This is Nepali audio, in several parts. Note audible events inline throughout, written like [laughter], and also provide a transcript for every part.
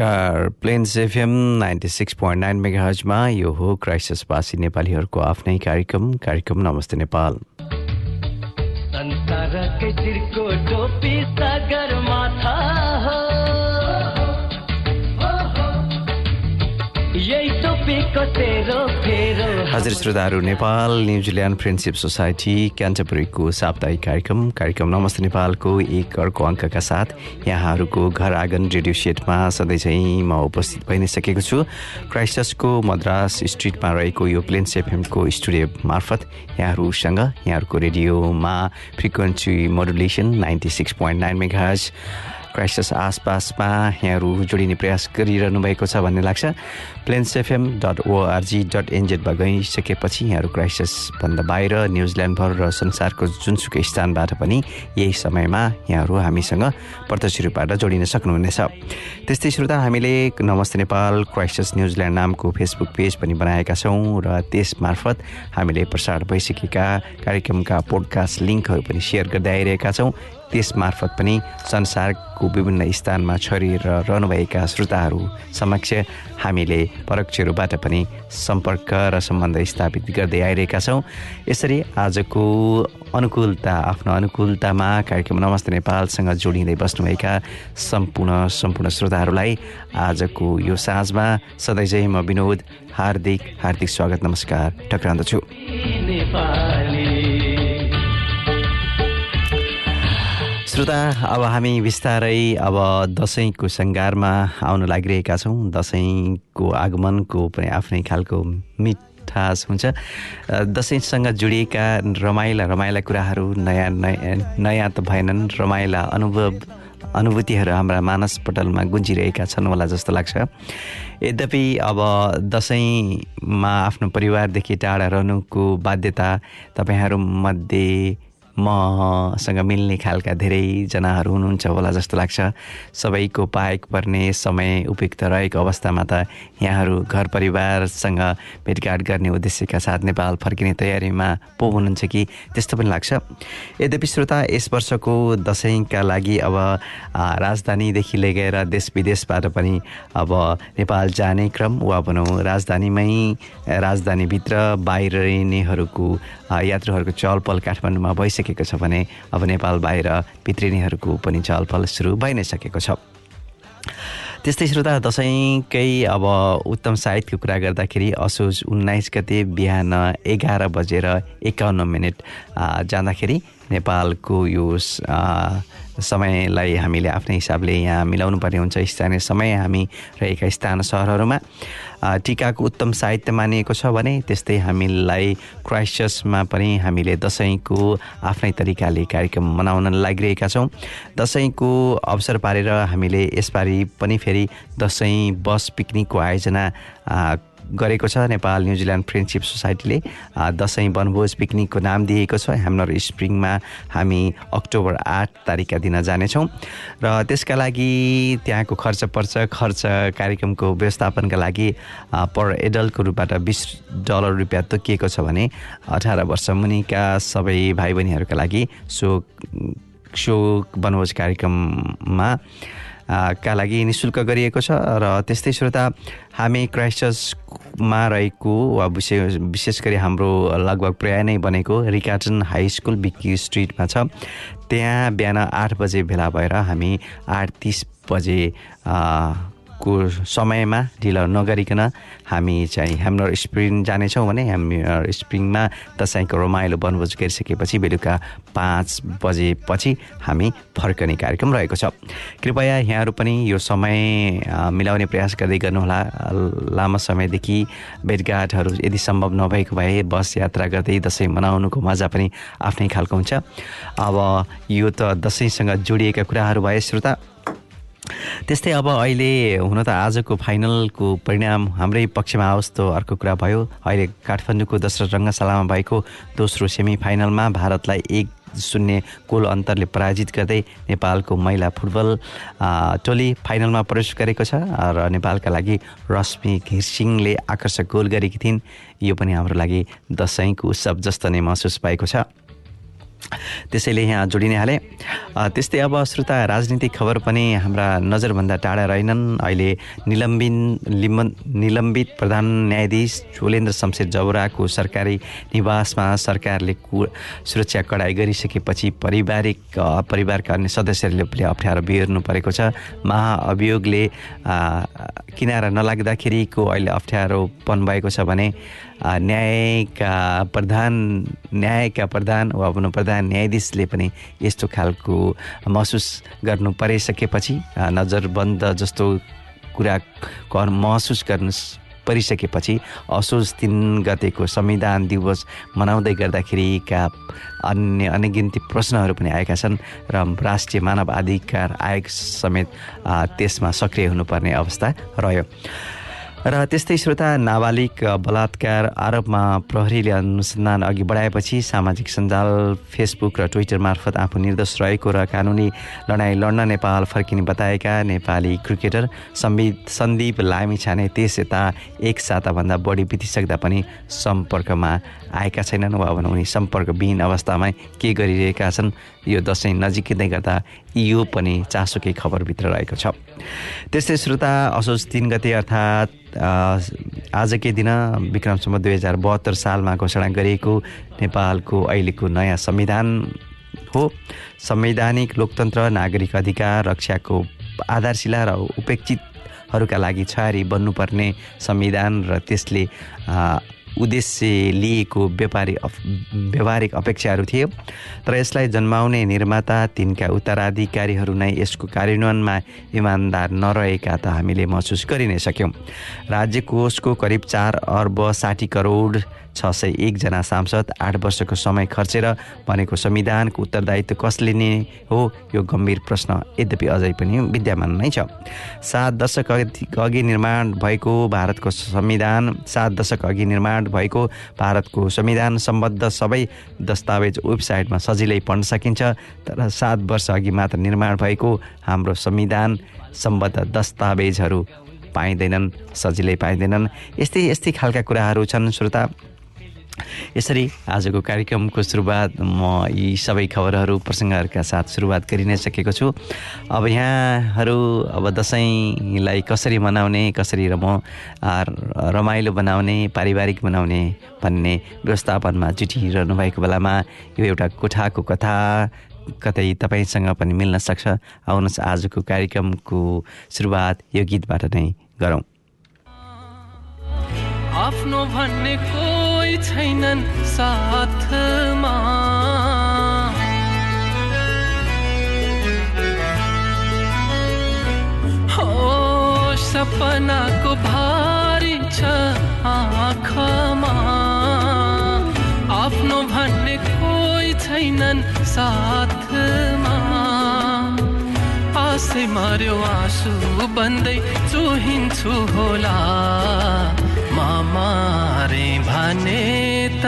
नमस्कार। Plains F M ninety six point nine mega में यो हो क्राइसिसवासी नेपालीहरूको आफ्नै कार्यक्रम कार्यक्रम नमस्ते नेपाल। यही हजुर श्रोताहरू Nepal New Zealand friendship society क्यान्टबरीको साप्ताहिक कार्यक्रम। कार्यक्रम नमस्ते नेपालको एक अर्को अङ्कका साथ। यहाँहरूको घर आँगन रेडियो सेटमा सधैँ चाहिँ म उपस्थित भइ नै सकेको छु। क्राइस्टसको मद्रास स्ट्रिटमा रहेको यो प्लेन्स एफएमको स्टुडियो मार्फत यहाँहरूसँग यहाँहरूको रेडियोमा frequency modulation ninety six point nine मेघाज Christchurch आसपासमा यहाँहरू जोडिने प्रयास गरिरहनु भएको छ भन्ने लाग्छ। Plains F M dot O R G dot एनजेडमा गइसकेपछि यहाँहरू क्राइस्टसभन्दा बाहिर न्युजिल्यान्डभर र संसारको जुनसुकै स्थानबाट पनि यही समयमा यहाँहरू हामीसँग प्रत्यक्ष रूपबाट जोडिन सक्नुहुनेछ। त्यस्तै श्रोता हामीले नमस्ते नेपाल क्राइस्टस न्युजिल्यान्ड नामको फेसबुक पेज पनि बनाएका छौँ र त्यस मार्फत हामीले प्रसार भइसकेका कार्यक्रमका पोडकास्ट लिङ्कहरू पनि सेयर गर्दै आइरहेका छौँ। त्यस मार्फत पनि संसारको विभिन्न स्थानमा छरिएर रहनुभएका श्रोताहरू समक्ष हामीले परोक्ष रूपबाट पनि सम्पर्क र सम्बन्ध स्थापित गर्दै आइरहेका छौँ। यसरी आजको अनुकूलता आफ्नो अनुकूलतामा कार्यक्रम नमस्ते नेपालसँग जोडिँदै बस्नुभएका सम्पूर्ण सम्पूर्ण श्रोताहरूलाई आजको यो साँझमा सधैँ चाहिँ म विनोद हार्दिक हार्दिक स्वागत नमस्कार टक्राउँदछु श्रोता अब हामी बिस्तारै अब दसैँको सङ्घारमा आउन लागिरहेका छौँ। दसैँको आगमनको पनि आफ्नै खालको मिठास हुन्छ। दसैँसँग जोडिएका रमाइला रमाइला कुराहरू नयाँ नयाँ नयाँ त भएनन्। रमाइला अनुभव अनुभूतिहरू हाम्रा मानस पटलमा गुन्जिरहेका छन् होला जस्तो लाग्छ। यद्यपि अब दसैँमा आफ्नो परिवारदेखि टाढा रहनुको बाध्यता तपाईँहरूमध्ये मसँग मिल्ने खालका धेरैजनाहरू हुनुहुन्छ होला जस्तो लाग्छ। सबैको पाएक पर्ने समय उपयुक्त रहेको अवस्थामा त यहाँहरू घर परिवारसँग भेटघाट गर्ने उद्देश्यका साथ नेपाल फर्किने तयारीमा पो हुनुहुन्छ कि? त्यस्तो पनि लाग्छ। यद्यपि श्रोता यस वर्षको दसैँका लागि अब राजधानीदेखि लिएर देश विदेशबाट पनि अब नेपाल जाने क्रम वा भनौँ राजधानीमै राजधानीभित्र बाहिर रहनेहरूको यात्रुहरूको चहलपहल काठमाडौँमा भइसकेको छ भने अब नेपाल बाहिर भित्रिनेहरूको पनि चहलपहल सुरु भइ नै सकेको छ। त्यस्तै श्रोता दसैँकै अब उत्तम साहित्यको कुरा गर्दाखेरि असोज उन्नाइस गते बिहान एघार बजेर एकाउन्न मिनट जाँदाखेरि नेपालको यो समयलाई हामीले आफ्नै हिसाबले यहाँ मिलाउनु पर्ने हुन्छ। स्थानीय समय हामी रहेका स्थान सहरहरूमा। टिकाको उत्तम साहित्य मानिएको छ भने त्यस्तै हामीलाई क्राइस्टमा पनि हामीले दसैँको आफ्नै तरिकाले कार्यक्रम मनाउन लागिरहेका छौँ। दसैँको अवसर पारेर हामीले यसपालि पनि फेरि दसैँ बस पिकनिकको आयोजना गरेको छ नेपाल न्युजिल्यान्ड फ्रेन्डसिप सोसाइटीले दसैँ वनभोज पिकनिकको नाम दिएको छ। हेमनर स्प्रिङमा हामी अक्टोबर आठ तारिकका दिन जानेछौँ। र त्यसका लागि त्यहाँको खर्च पर्छ। खर्च कार्यक्रमको व्यवस्थापनका लागि पर एडल्टको रूपबाट बिस डलर रुपियाँ तोकिएको छ भने अठार वर्ष मुनिका सबै भाइ बहिनीहरूका लागि सो सो वनभोज कार्यक्रममा का लागि नि शुल्क गरिएको छ र त्यस्तै श्रोता हामी क्राइस्टमा रहेको वा विशेष विशेष गरी हाम्रो लगभग प्राय नै बनेको रिकाटन हाई स्कुल बिक्की स्ट्रिटमा छ। त्यहाँ बिहान आठ बजे भेला भएर हामी आठ तिस बजे को समयमा ढिलो नगरिकन हामी चाहिँ हाम्रो स्प्रिङ जानेछौँ भने हामी स्प्रिङमा दसैँको रमाइलो वनभोज गरिसकेपछि बेलुका पाँच बजेपछि हामी फर्कने कार्यक्रम रहेको छ। कृपया यहाँहरू पनि यो समय मिलाउने प्रयास गर्दै गर्नुहोला। लामो समयदेखि भेटघाटहरू यदि सम्भव नभएको भए बस यात्रा गर्दै दसैँ मनाउनुको मजा पनि आफ्नै खालको हुन्छ। अब यो त दसैँसँग जोडिएका कुराहरू भए श्रोता त्यस्तै अब अहिले हुन त आजको फाइनलको परिणाम हाम्रै पक्षमा आओस् त अर्को कुरा भयो। अहिले काठमाडौँको दशरथ रङ्गशालामा भएको दोस्रो सेमी फाइनलमा भारतलाई एक शून्य गोल अन्तरले पराजित गर्दै नेपालको महिला फुटबल टोली फाइनलमा प्रवेश गरेको छ र नेपालका लागि रश्मि घिरसिङले आकर्षक गोल गरेकी थिइन्। यो पनि हाम्रो लागि दसैँको उत्सव जस्तो नै महसुस भएको छ। त्यसैले यहाँ जोडिने हाले। त्यस्तै अब श्रोता राजनीतिक खबर पनि हाम्रा नजरभन्दा टाढा रहेनन्। अहिले निलम्बिन लिम्बन निलम्बित प्रधान न्यायाधीश चोलेन्द्र शमशेर जौराको सरकारी निवासमा सरकारले कु सुरक्षा कडाइ गरिसकेपछि पारिवारिक परिवारका अन्य सदस्यहरूले पनि अप्ठ्यारो बिहोर्नु परेको छ। महाअभियोगले किनारा नलाग्दाखेरिको अहिले अप्ठ्यारोपन भएको छ भने न्यायका प्रधान न्यायका प्रधान वा भनौँ प्रधान न्यायाधीशले पनि यस्तो खालको महसुस गर्नु परिसकेपछि नजरबन्द जस्तो कुरा कर महसुस गर्नु परिसकेपछि असोज तिन गतेको संविधान दिवस मनाउँदै गर्दाखेरिका अन्य अनगिन्ती प्रश्नहरू पनि आएका छन् र राष्ट्रिय मानव अधिकार आयोग समेत त्यसमा सक्रिय हुनुपर्ने अवस्था रह्यो। र त्यस्तै श्रोता नाबालिग बलात्कार आरोपमा प्रहरीले अनुसन्धान अघि बढाएपछि सामाजिक सञ्जाल फेसबुक र ट्विटर मार्फत आफू निर्दोष रहेको र कानुनी लडाइँ लड्न नेपाल फर्किने बताएका नेपाली क्रिकेटर सम्बित सन्दीप लामिछाने त्यस यता एक साताभन्दा बढी बितिसक्दा पनि सम्पर्कमा आएका छैनन् वा भनौँ उनी सम्पर्कविहीन अवस्थामा के गरिरहेका छन् यो दसैँ नजिकै गर्दा यो पनि चासोकै खबरभित्र रहेको छ। त्यस्तै श्रोता असोज तिन गते अर्थात् आजकै दिन विक्रमसम्म दुई हजार बहत्तर सालमा घोषणा गरिएको नेपालको अहिलेको नयाँ संविधान हो। संवैधानिक लोकतन्त्र नागरिक अधिकार रक्षाको आधारशिला र उपेक्षितहरूका लागि छहारी बन्नुपर्ने संविधान र त्यसले उद्देश्य लिएको व्यापारी व्यावहारिक अपेक्षाहरू थिए तर यसलाई जन्माउने निर्माता तिनका उत्तराधिकारीहरू नै यसको कार्यान्वयनमा इमान्दार नरहेका त हामीले महसुस गरि नै सक्यौँ। राज्य कोषको करिब चार अर्ब साठी करोड छ सय एकजना सांसद आठ वर्षको समय खर्चेर भनेको संविधानको उत्तरदायित्व कसले लिने हो यो गम्भीर प्रश्न। यद्यपि अझै पनि विद्यमान नै छ। सात दशक अघि निर्माण भएको भारतको संविधान सात दशक अघि निर्माण भएको भारतको संविधान सम्बद्ध सबै दस्तावेज वेबसाइटमा सजिलै पढ्न सकिन्छ तर सात वर्ष अघि मात्र निर्माण भएको हाम्रो संविधान सम्बद्ध दस्तावेजहरू पाइँदैनन् सजिलै पाइँदैनन्। यस्तै यस्तै खालका कुराहरू छन् श्रोता। यसरी आजको कार्यक्रमको सुरुवात म यी सबै खबरहरू प्रसङ्गहरूका साथ सुरुवात गरि नै सकेको छु। अब यहाँहरू अब दसैँलाई कसरी मनाउने कसरी रम रमाइलो बनाउने पारिवारिक बनाउने भन्ने व्यवस्थापनमा जुटिरहनु भएको बेलामा यो एउटा कोठाको कथा कतै तपाईँसँग पनि मिल्न सक्छ। आउनुहोस् आजको कार्यक्रमको सुरुवात यो गीतबाट नै गरौँ। आफ्नो भन्ने कोही छैनन् साथमा। हो सपनाको भारी छ आँखामा। आफ्नो भन्ने कोही छैनन् साथमा। आशै मार्यो आँसु बन्दै चुहिन्छु होला। मारे भने त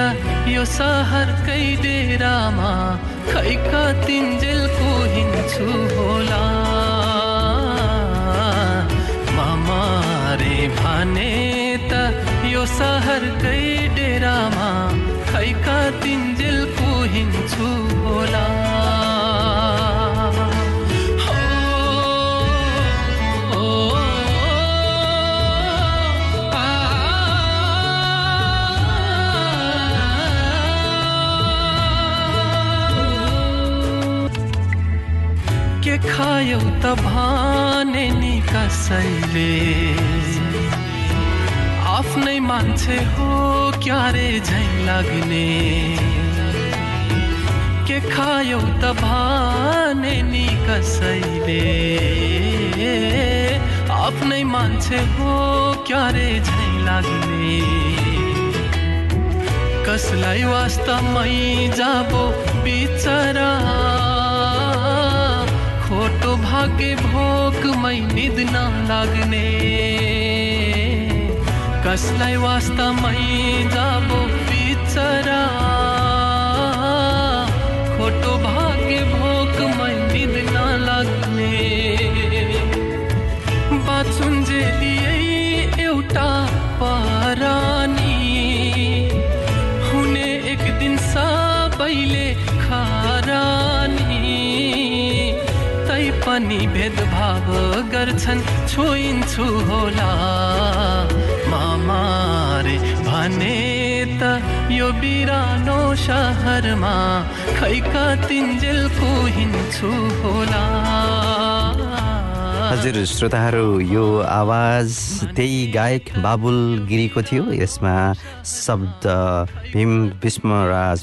यो सहरकै डेरामा खै कतिन्जेल हिँड्छु होला। मामारे भने त यो सहरकै डेरामा खै कतिन्जेल हिँड्छु मान्छे हो क्यारे झै लाग्ने। के खायौ त भने नि कसैले? आफ्नै मान्छे हो क्यारे झै लाग्ने। कसलाई वास्तवमै जाबो बिचरा? खोटो भाग्य भोकमै निद लाग्ने। कसलाई वास्तवमै जाबो बिचरा खोटो भाग्य भोकमै निद लाग्ने बाचुन्जेलिए एउटा परानी। हुने एक दिन सबैले पनि भेदभाव गर्छन् छोइन्छु होला। मामारे भने त यो बिरानो सहरमा खै कतिन्जेलको हिँड्छु होला। हजुर श्रोताहरू यो आवाज त्यही गायक बाबुल गिरीको थियो। यसमा शब्द भीम विष्मराज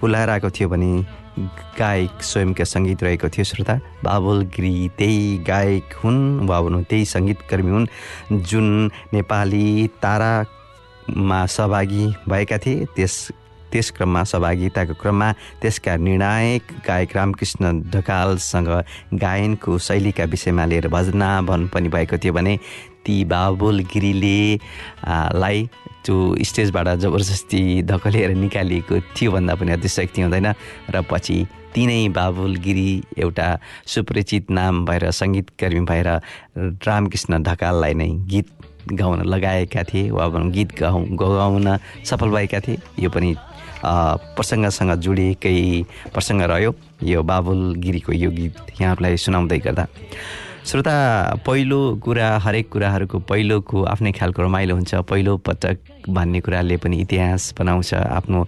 पुलाराको थियो भने गायक स्वयंका सङ्गीत रहेको थियो श्रोता। बाबुल गिरी त्यही गायक हुन् वा भनौँ त्यही सङ्गीतकर्मी हुन् जुन नेपाली तारामा सहभागी भएका थिए। त्यस त्यस क्रममा सहभागिताको क्रममा त्यसका निर्णायक गायक रामकृष्ण ढकालसँग गायनको शैलीका विषयमा लिएर भजनाभन पनि भएको थियो भने ती बाबुल गिरीले लाई त्यो स्टेजबाट जबरजस्ती धकलिएर निकालिएको थियो भन्दा पनि अतिशक्ति हुँदैन। र पछि तिनै बाबुल गिरी एउटा सुपरिचित नाम भएर सङ्गीतकर्मी भएर रामकृष्ण ढकाललाई नै गीत गाउन लगाएका थिए वा भनौँ गीत गाउ गाउन सफल भएका थिए। यो पनि प्रसङ्गसँग जोडिएकै प्रसङ्ग रह्यो। यो बाबुल गिरीको यो गीत यहाँहरूलाई सुनाउँदै गर्दा। श्रोता पहिलो कुरा हरेक कुराहरूको पहिलोको आफ्नै खालको रमाइलो हुन्छ। पहिलो पटक भन्ने कुराले पनि इतिहास बनाउँछ आफ्नो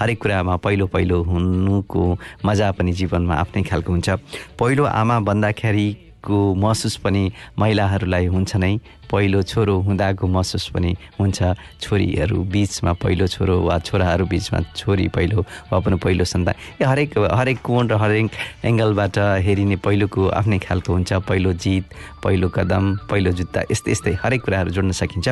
हरेक कुरामा पहिलो पहिलो हुनुको मजा पनि जीवनमा आफ्नै खालको हुन्छ। पहिलो आमा भन्दाखेरि को महसुस पनि महिलाहरूलाई हुन्छ नै। पहिलो छोरो हुँदाको महसुस पनि हुन्छ। छोरीहरू बिचमा पहिलो छोरो वा छोराहरू बिचमा छोरी पहिलो वा पनि पहिलो सन्तान। हरेक हरेक कोण र हरेक एङ्गलबाट हेरिने पहिलोको आफ्नै खालको हुन्छ। पहिलो जित पहिलो कदम पहिलो जुत्ता यस्तै यस्तै हरेक कुराहरू जोड्न सकिन्छ।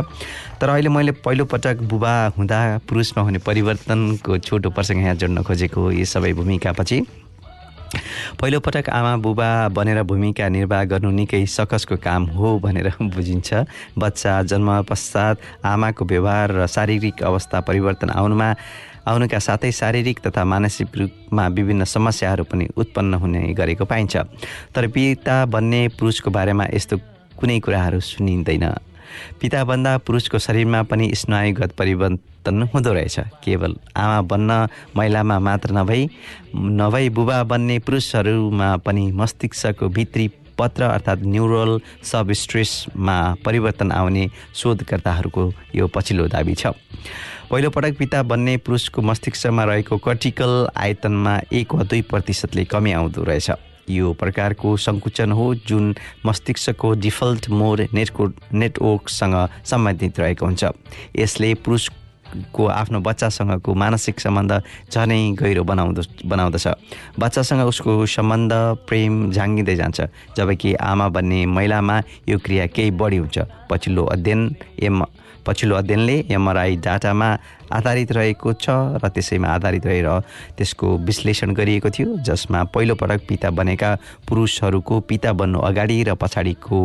तर अहिले मैले पहिलोपटक बुबा हुँदा पुरुषमा हुने परिवर्तनको छोटो प्रसङ्ग यहाँ जोड्न खोजेको यी सबै भूमिकापछि पहिलोपटक आमा बुबा बनेर भूमिका निर्वाह गर्नु निकै सकसको काम हो भनेर [laughs] बुझिन्छ। बच्चा जन्म पश्चात आमाको व्यवहार र शारीरिक अवस्था परिवर्तन आउनुमा आउनुका साथै शारीरिक तथा मानसिक रूपमा विभिन्न समस्याहरू पनि उत्पन्न हुने गरेको पाइन्छ। तर पिता बन्ने पुरुषको बारेमा यस्तो कुनै कुराहरू सुनिँदैन। पिताभन्दा पुरुषको शरीरमा पनि स्नायुगत परिवर्तन हुँदो रहेछ। केवल आमा बन्न महिलामा मात्र नभई नभई बुबा बन्ने पुरुषहरूमा पनि मस्तिष्कको भित्री पत्र अर्थात् न्युरल सब स्ट्रेसमा परिवर्तन आउने शोधकर्ताहरूको यो पछिल्लो दाबी छ। पहिलोपटक पिता बन्ने पुरुषको मस्तिष्कमा रहेको कर्टिकल आयतनमा एक वा दुई प्रतिशतले कमी आउँदो रहेछ। यो प्रकारको सङ्कुचन हो जुन मस्तिष्कको डिफल्ट मोड नेटको नेटवर्कसँग सम्बन्धित रहेको हुन्छ। यसले पुरुषको आफ्नो बच्चासँगको मानसिक सम्बन्ध झनै गहिरो बनाउँदो बनाउँदछ। बच्चासँग उसको सम्बन्ध प्रेम झाङ्गिँदै जान्छ जबकि आमा भन्ने महिलामा यो क्रिया केही बढी हुन्छ। पछिल्लो अध्ययन एम पछिल्लो अध्ययनले एमआरआई डाटामा आधारित रहेको छ र त्यसैमा आधारित रहेर त्यसको विश्लेषण गरिएको थियो जसमा पहिलोपटक पिता बनेका पुरुषहरूको पिता बन्नु अगाडि र पछाडिको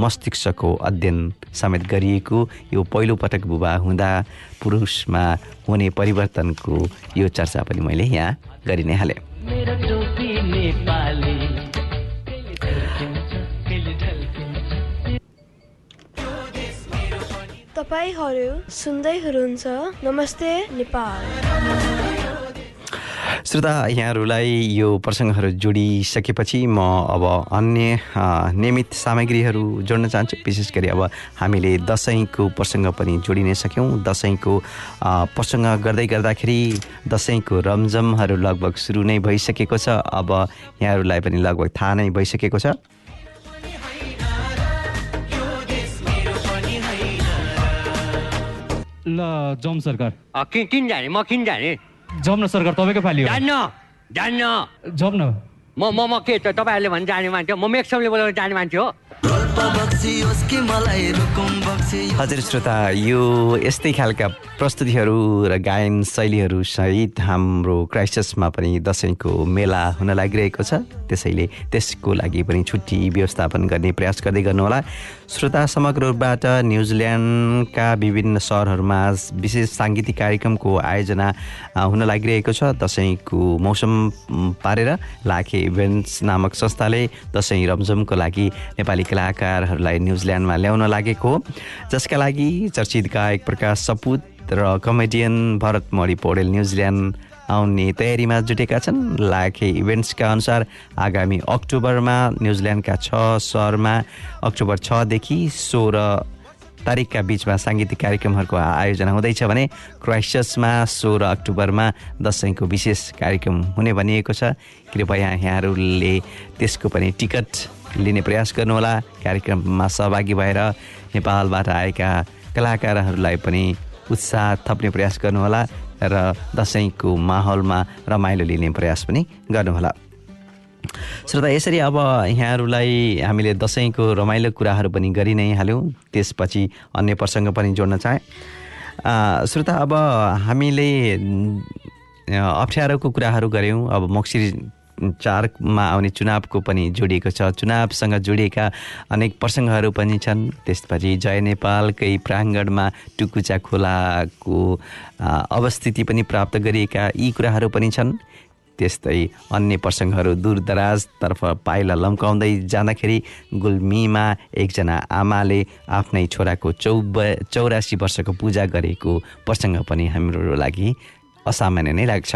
मस्तिष्कको अध्ययन समेत गरिएको यो पहिलोपटक बुबा हुँदा पुरुषमा हुने परिवर्तनको यो चर्चा पनि मैले यहाँ गरि नै हालेँ तपाईँहरू सुन्दै हुनुहुन्छ नमस्ते नेपाल श्रोता यहाँहरूलाई यो प्रसङ्गहरू जोडिसकेपछि म अब अन्य नियमित सामग्रीहरू जोड्न चाहन्छु। विशेष गरी अब हामीले दसैँको प्रसङ्ग पनि जोडि नै सक्यौँ। दसैँको प्रसङ्ग गर्दै गर्दाखेरि दसैँको रमझमहरू लगभग सुरु नै भइसकेको छ। अब यहाँहरूलाई पनि लगभग थाहा नै भइसकेको छ। ल जम सरकार। किन जाने म किन जाने जाउँ न सरकार तपाईँकै पालि जान्न जान्न। जाउँ न। म म म के तपाईँहरूले भने जाने मान्छे हो म मेक्समले बोलाउने जाने मान्छे हो। हजुर श्रोता यो यस्तै खालका प्रस्तुतिहरू र गायन शैलीहरू सहित हाम्रो क्राइस्टसमा पनि दसैँको मेला हुन लागिरहेको छ। त्यसैले त्यसको लागि पनि छुट्टी व्यवस्थापन गर्ने प्रयास गर्दै गर्नुहोला। श्रोता समग्र रूपबाट न्युजिल्यान्डका विभिन्न सहरहरूमा विशेष साङ्गीतिक कार्यक्रमको आयोजना हुन लागिरहेको छ। दसैँको मौसम पारेर लाखे इभेन्ट्स नामक संस्थाले दसैँ रमझमको लागि नेपाली कलाकारहरूलाई न्युजिल्यान्डमा ल्याउन लागेको जसका लागि चर्चित गायक प्रकाश सपुत र comedian Bharat Mani Paudel New Zealand आउने तयारीमा जुटेका छन्। लाखे इभेन्ट्सका अनुसार आगामी अक्टोबरमा न्युजिल्यान्डका छ सहरमा अक्टोबर छदेखि सोह्र तारिकका बिचमा साङ्गीतिक कार्यक्रमहरूको आयोजना हुँदैछ भने क्राइस्टमा सोह्र अक्टोबरमा दसैँको विशेष कार्यक्रम हुने भनिएको छ। कृपया यहाँहरूले त्यसको पनि टिकट लिने प्रयास गर्नुहोला। कार्यक्रममा सहभागी भएर नेपालबाट आएका कलाकारहरूलाई पनि उत्साह थप्ने प्रयास गर्नुहोला र दसैँको माहौलमा रमाइलो लिने प्रयास पनि गर्नुहोला। श्रोता यसरी अब यहाँहरूलाई हामीले दसैँको रमाइलो कुराहरू पनि गरि नै हाल्यौँ। त्यसपछि अन्य प्रसङ्ग पनि जोड्न चाहेँ। श्रोता अब हामीले अप्ठ्यारोको कुराहरू गऱ्यौँ। अब मक्सिर चारमा आउने चुनावको पनि जोडिएको छ। चुनावसँग जोडिएका अनेक प्रसङ्गहरू पनि छन्। त्यसपछि जय नेपालकै प्राङ्गणमा टुकुचा खोलाको अवस्थिति पनि प्राप्त गरिएका यी कुराहरू पनि छन्। त्यस्तै अन्य प्रसङ्गहरू दूरदराजतर्फ पाइला लम्काउँदै जाँदाखेरि गुल्मीमा एकजना आमाले आफ्नै छोराको चौ चौरासी वर्षको पूजा गरेको प्रसङ्ग पनि हाम्रो लागि असामान्य नै लाग्छ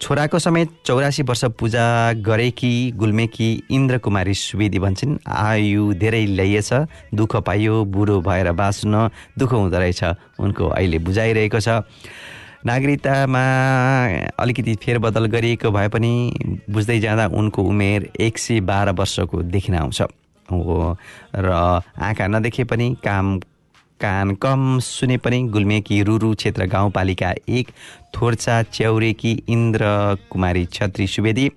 छोराको समेत चौरासी वर्ष पूजा गरेकी गुल्मेकी इन्द्र कुमारी सुवेदी भन्छन्। आयु धेरै ल्याइएछ दुःख पाइयो बुढो भएर बाँच्न दुःख हुँदो रहेछ। उनको अहिले बुझाइरहेको छ। नागरिकतामा अलिकति फेरबदल गरिएको भए पनि बुझ्दै जाँदा उनको उमेर एक सय बाह्र वर्षको देखिन आउँछ। हो र आँखा नदेखे पनि काम कान कम सुने पनि गुल्मेकी रुरु क्षेत्र गाउँपालिका एक थोर्चा च्याउरेकी इन्द्र कुमारी छत्री सुवेदी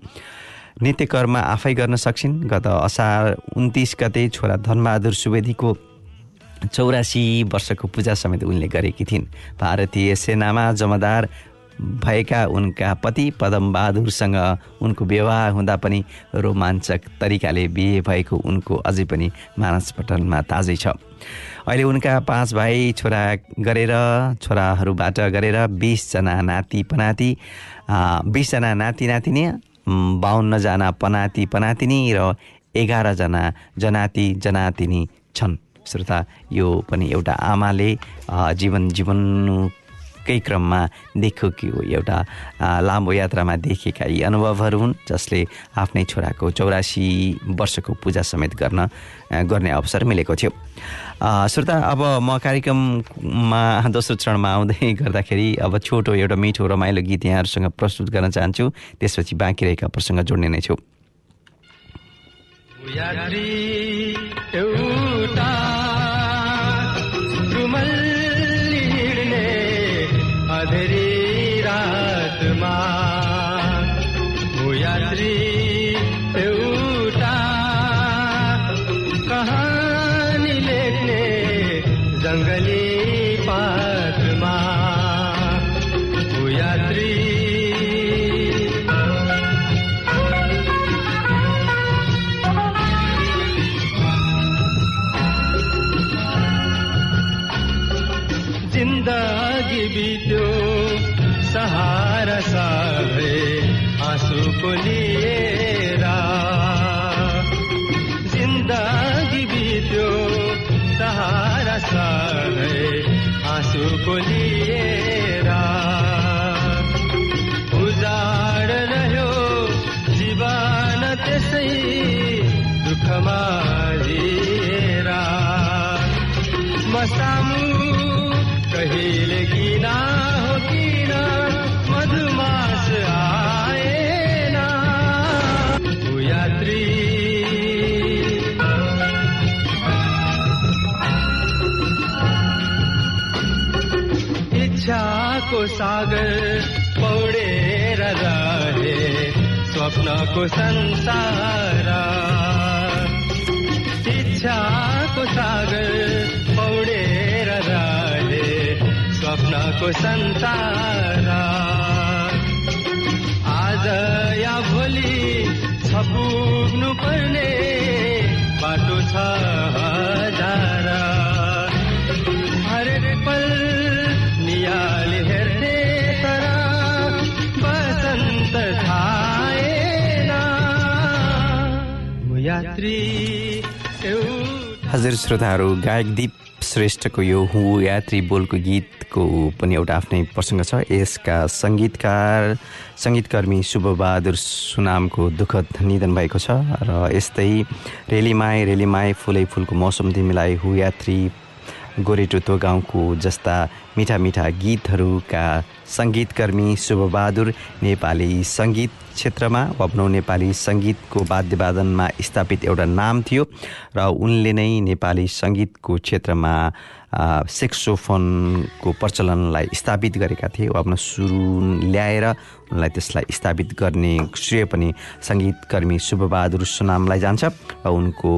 नृत्यकर्म आफै गर्न सक्छिन्। गत असार उन्तिस गते छोरा धनबहादुर सुवेदीको चौरासी वर्षको पूजा समेत उनले गरेकी थिइन्। भारतीय सेनामा जमादार भएका उनका पति पदमबहादुरसँग उनको विवाह हुँदा पनि रोमाञ्चक तरिकाले बिहे भएको उनको अझै पनि मानसपटलमा ताजै छ। अहिले उनका पाँच भाइ छोरा गरेर छोराहरूबाट गरेर बिसजना नाति पनाति बिसजना नाति नातिनी बाहन्नजना पनाति पनातिनी र एघारजना जनाति जनातिनी छन्। श्रोता यो पनि एउटा आमाले जीवन जीवनकै क्रममा देखो कि एउटा लामो यात्रामा देखेका यी अनुभवहरू हुन् जसले आफ्नै छोराको चौरासी वर्षको पूजा समेत गर्न गर्ने अवसर मिलेको थियो। श्रोता अब म कार्यक्रममा दोस्रो चरणमा आउँदै गर्दाखेरि अब छोटो एउटा मिठो रमाइलो गीत यहाँहरूसँग प्रस्तुत गर्न चाहन्छु त्यसपछि बाँकी रहेका प्रसङ्ग जोड्ने नै छु। आँसुको लिएर पूजा समाजिएर मसामु कहिले किन हो किन मधुमास आएन ऊ यात्री। इच्छाको सागर पौडेर रहे स्वप्नको संसार। इच्छाको सागर पौडेर रहे स्वप्नको संसार। आज या भोलि छ पुग्नु पर्ने बाटो छ। हजुर श्रोताहरू गायक दीप श्रेष्ठको यो हु यात्री बोलको गीतको पनि एउटा आफ्नै प्रसङ्ग छ। यसका सङ्गीतकार सङ्गीतकर्मी शुभबहादुर सुनामको दुःखद निधन भएको छ। र यस्तै रेलीमाई रेलीमाई फुलै फुलको मौसम तिमीलाई हु यात्री गोरेटो गाउँको जस्ता मिठा मिठा गीतहरूका सङ्गीतकर्मी शुभबहादुर नेपाली सङ्गीत क्षेत्रमा वा भनौँ नेपाली सङ्गीतको वाद्यवादनमा स्थापित एउटा नाम थियो र उनले नै नेपाली सङ्गीतको क्षेत्रमा सेक्सोफोनको प्रचलनलाई स्थापित गरेका थिए वा आफ्नो सुरु ल्याएर उनलाई त्यसलाई स्थापित गर्ने श्रेय पनि सङ्गीतकर्मी शुभबहादुर सुनामलाई जान्छ र उनको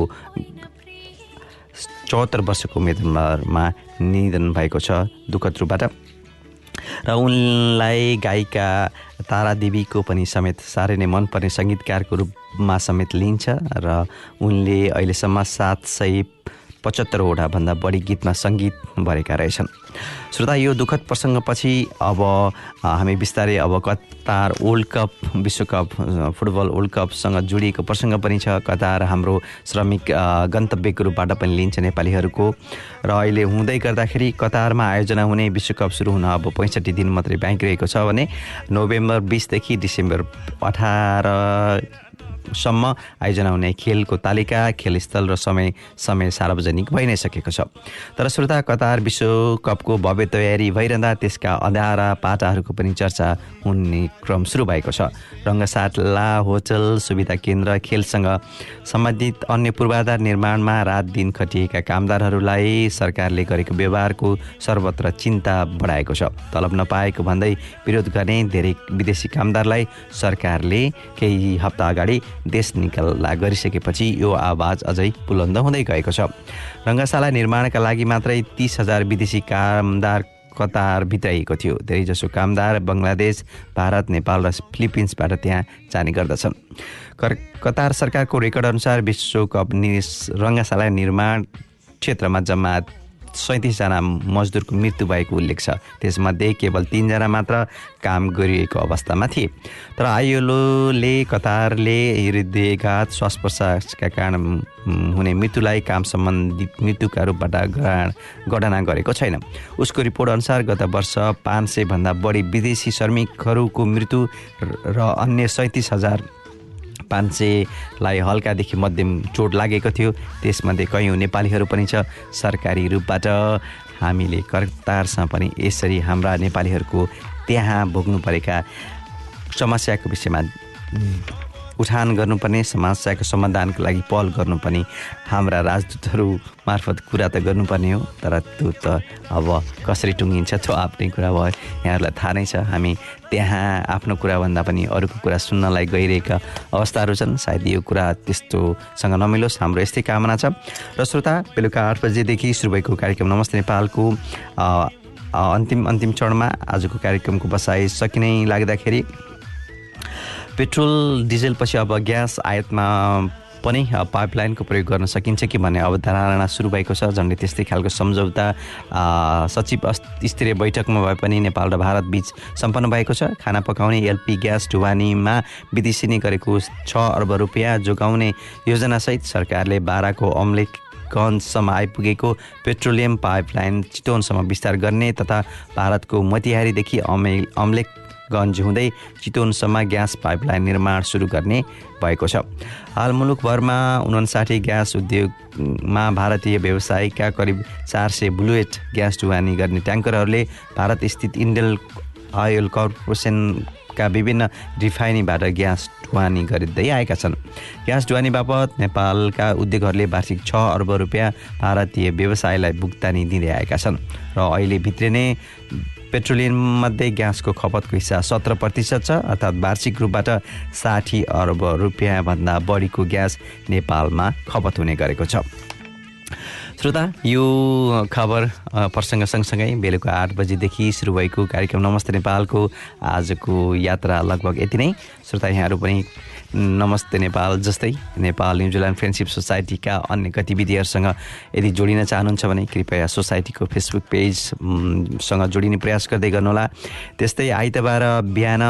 चौहत्तर वर्षको उमेरमा निधन भएको छ दुःखद रूपबाट र उनलाई गायिका तारा देवीको पनि समेत साह्रै नै मनपर्ने सङ्गीतकारको रूपमा समेत लिन्छ र उनले अहिलेसम्म सात सय पचहत्तरवटा भन्दा बढी गीतमा सङ्गीत भरेका रहेछन्। श्रोता यो दुःखद प्रसङ्गपछि अब हामी बिस्तारै अब कतार वर्ल्ड कप विश्वकप फुटबल वर्ल्ड कपसँग जोडिएको प्रसङ्ग पनि छ। कतार हाम्रो श्रमिक गन्तव्यको रूपबाट पनि लिन्छ नेपालीहरूको। र अहिले हुँदै गर्दाखेरि कतारमा आयोजना हुने विश्वकप सुरु हुन अब पैँसठी दिन मात्रै बाँकी रहेको छ भने नोभेम्बर बिसदेखि डिसेम्बर अठार सम्म आयोजना हुने खेलको तालिका खेलस्थल र समय समय सार्वजनिक भइ नै सकेको छ। तर श्रोता कतार विश्वकपको भव्य तयारी भइरहँदा त्यसका अँध्यारा पाटाहरूको पनि चर्चा हुने क्रम सुरु भएको छ। रङ्गशाला होटल सुविधा केन्द्र खेलसँग सम्बन्धित अन्य पूर्वाधार निर्माणमा रात दिन खटिएका कामदारहरूलाई सरकारले गरेको व्यवहारको सर्वत्र चिन्ता बढाएको छ। तलब नपाएको भन्दै विरोध गर्ने धेरै विदेशी कामदारलाई सरकारले केही हप्ता अगाडि देश निकाल्ला गरिसकेपछि यो आवाज अझै बुलन्द हुँदै गएको छ। रङ्गशाला निर्माणका लागि मात्रै तिस हजार विदेशी कामदार कतार भित्राइएको थियो। धेरैजसो कामदार बङ्गलादेश भारत नेपाल र फिलिपिन्सबाट त्यहाँ जाने गर्दछन्। कर कतार सरकारको रेकर्ड अनुसार विश्वकप नि रङ्गशाला निर्माण क्षेत्रमा जम्मा सैँतिसजना मजदुरको मृत्यु भएको उल्लेख छ। त्यसमध्ये केवल तिनजना मात्र काम गरिएको अवस्थामा थिए। तर आइएलओले कतारले हृदयघात श्वास प्रश्वासका कारण हुने मृत्युलाई काम सम्बन्धित मृत्युका रूपबाट गणना गरेको छैन। उसको रिपोर्ट अनुसार गत वर्ष पाँच सयभन्दा बढी विदेशी श्रमिकहरूको मृत्यु र अन्य सैँतिस हजार पाँच सयलाई हल्कादेखि मध्यम चोट लागेको थियो। त्यसमध्ये कयौँ नेपालीहरू पनि छ। सरकारी रूपबाट हामीले करतारसँग पनि यसरी हाम्रा नेपालीहरूको त्यहाँ भोग्नु परेका समस्याको विषयमा उठान गर्नुपर्ने समस्याको समाधानको लागि पहल गर्नुपर्ने हाम्रा राजदूतहरू मार्फत कुरा त गर्नुपर्ने हो तर त्यो त अब कसरी टुङ्गिन्छ त्यो आफ्नै कुरा भयो यहाँहरूलाई थाहा नै छ। हामी त्यहाँ आफ्नो कुराभन्दा पनि अरूको कुरा सुन्नलाई गइरहेका अवस्थाहरू छन्। सायद यो कुरा त्यस्तोसँग नमिलोस्। हाम्रो यस्तै कामना छ। र श्रोता बेलुका आठ बजेदेखि सुरु भएको कार्यक्रम नमस्ते नेपालको अन्तिम अन्तिम चरणमा आजको कार्यक्रमको बसाइ सकिनै लाग्दाखेरि पेट्रोल डिजेलपछि अब ग्यास आयातमा पनि पाइपलाइनको प्रयोग गर्न सकिन्छ कि भन्ने अवधारणा सुरु भएको छ। झन्डै त्यस्तै खालको सम्झौता सचिव स्तरीय बैठकमा भए पनि नेपाल र भारत बीच सम्पन्न भएको छ। खाना पकाउने एलपी ग्यास ढुवानीमा विदेशी गरेको छ अर्ब रुपियाँ जोगाउने योजनासहित सरकारले बाह्रको अम्लेख गन्जसम्म आइपुगेको पेट्रोलियम पाइपलाइन चितवनसम्म विस्तार गर्ने तथा भारतको मोतिहारीदेखि अमे अम्लेख गन्ज हुँदै चितवनसम्म ग्यास पाइपलाइन निर्माण सुरु गर्ने भएको छ। हाल मुलुकभरमा उनासाठी ग्यास उद्योगमा भारतीय व्यवसायिकका करिब चार सय ब्लुएट ग्यास ढुवानी गर्ने ट्याङ्करहरूले भारत स्थित इन्डेल अयल कर्पोरेसनका विभिन्न रिफाइनीबाट ग्यास ढुवानी गरिँदै आएका छन्। ग्यास ढुवानी बापत नेपालका उद्योगहरूले वार्षिक छ अर्ब रुपियाँ भारतीय व्यवसायलाई भुक्तानी दिँदै आएका छन्। र अहिले भित्रै नै पेट्रोलियममध्ये ग्यासको खपतको हिस्सा सत्र प्रतिशत छ अर्थात् वार्षिक रूपबाट साठी अर्ब रुपियाँभन्दा बढीको ग्यास नेपालमा खपत हुने गरेको छ। श्रोता यो खबर प्रसङ्ग सँगसँगै बेलुका आठ बजीदेखि सुरु भएको कार्यक्रम नमस्ते नेपालको आजको यात्रा लगभग यति नै। श्रोता यहाँहरू पनि नमस्ते नेपाल जस्तै नेपाल न्युजिल्यान्ड फ्रेन्डसिप सोसाइटीका अन्य गतिविधिहरूसँग यदि जोडिन चाहनुहुन्छ भने कृपया सोसाइटीको फेसबुक पेज म, सँग जोडिने प्रयास गर्दै गर्नुहोला। त्यस्तै आइतबार बिहान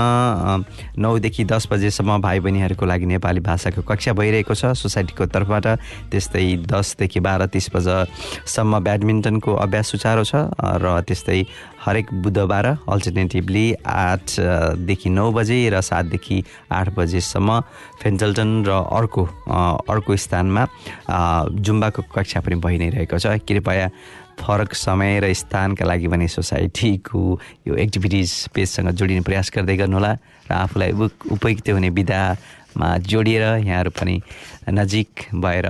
नौदेखि दस बजेसम्म भाइ बहिनीहरूको लागि नेपाली भाषाको कक्षा भइरहेको छ। सोसाइटीको तर्फबाट त्यस्तै दसदेखि बाह्र तिस बजेसम्म ब्याडमिन्टनको अभ्यास सुचारो छ र त्यस्तै हरेक बुधबार अल्टरनेटिभली आठदेखि नौ बजे र सातदेखि आठ बजेसम्म फेन्जल्टन र अर्को अर्को स्थानमा जुम्बाको कक्षा पनि भइ नै रहेको छ। कृपया फरक समय र स्थानका लागि भने सोसाइटीको यो एक्टिभिटिज पेजसँग जोडिने प्रयास गर्दै गर्नुहोला र आफूलाई उप- उपयुक्त हुने विधामा जोडिएर यहाँहरू पनि नजिक भएर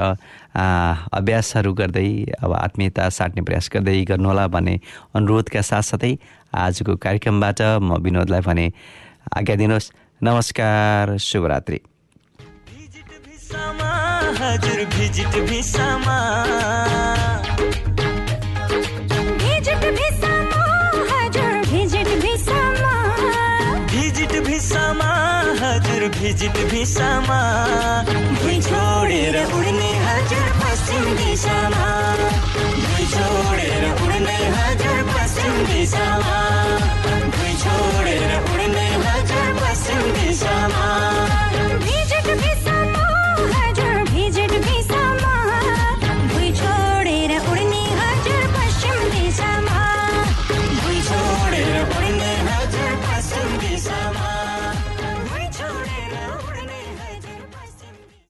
अभ्यासहरू गर्दै अब आत्मीयता साट्ने प्रयास गर्दै गर्नुहोला भन्ने अनुरोधका साथसाथै आजको कार्यक्रमबाट म विनोदलाई भने आज्ञा दिनुहोस्। नमस्कार शुभरात्रि। हजुर भिजिट भिसामा। भिजिट भिसामा। भुइँ छोडेर उड्ने हजुर पश्चिम दिशामा। भुइँ छोडेर उड्ने हजुर पश्चिम दिशामा।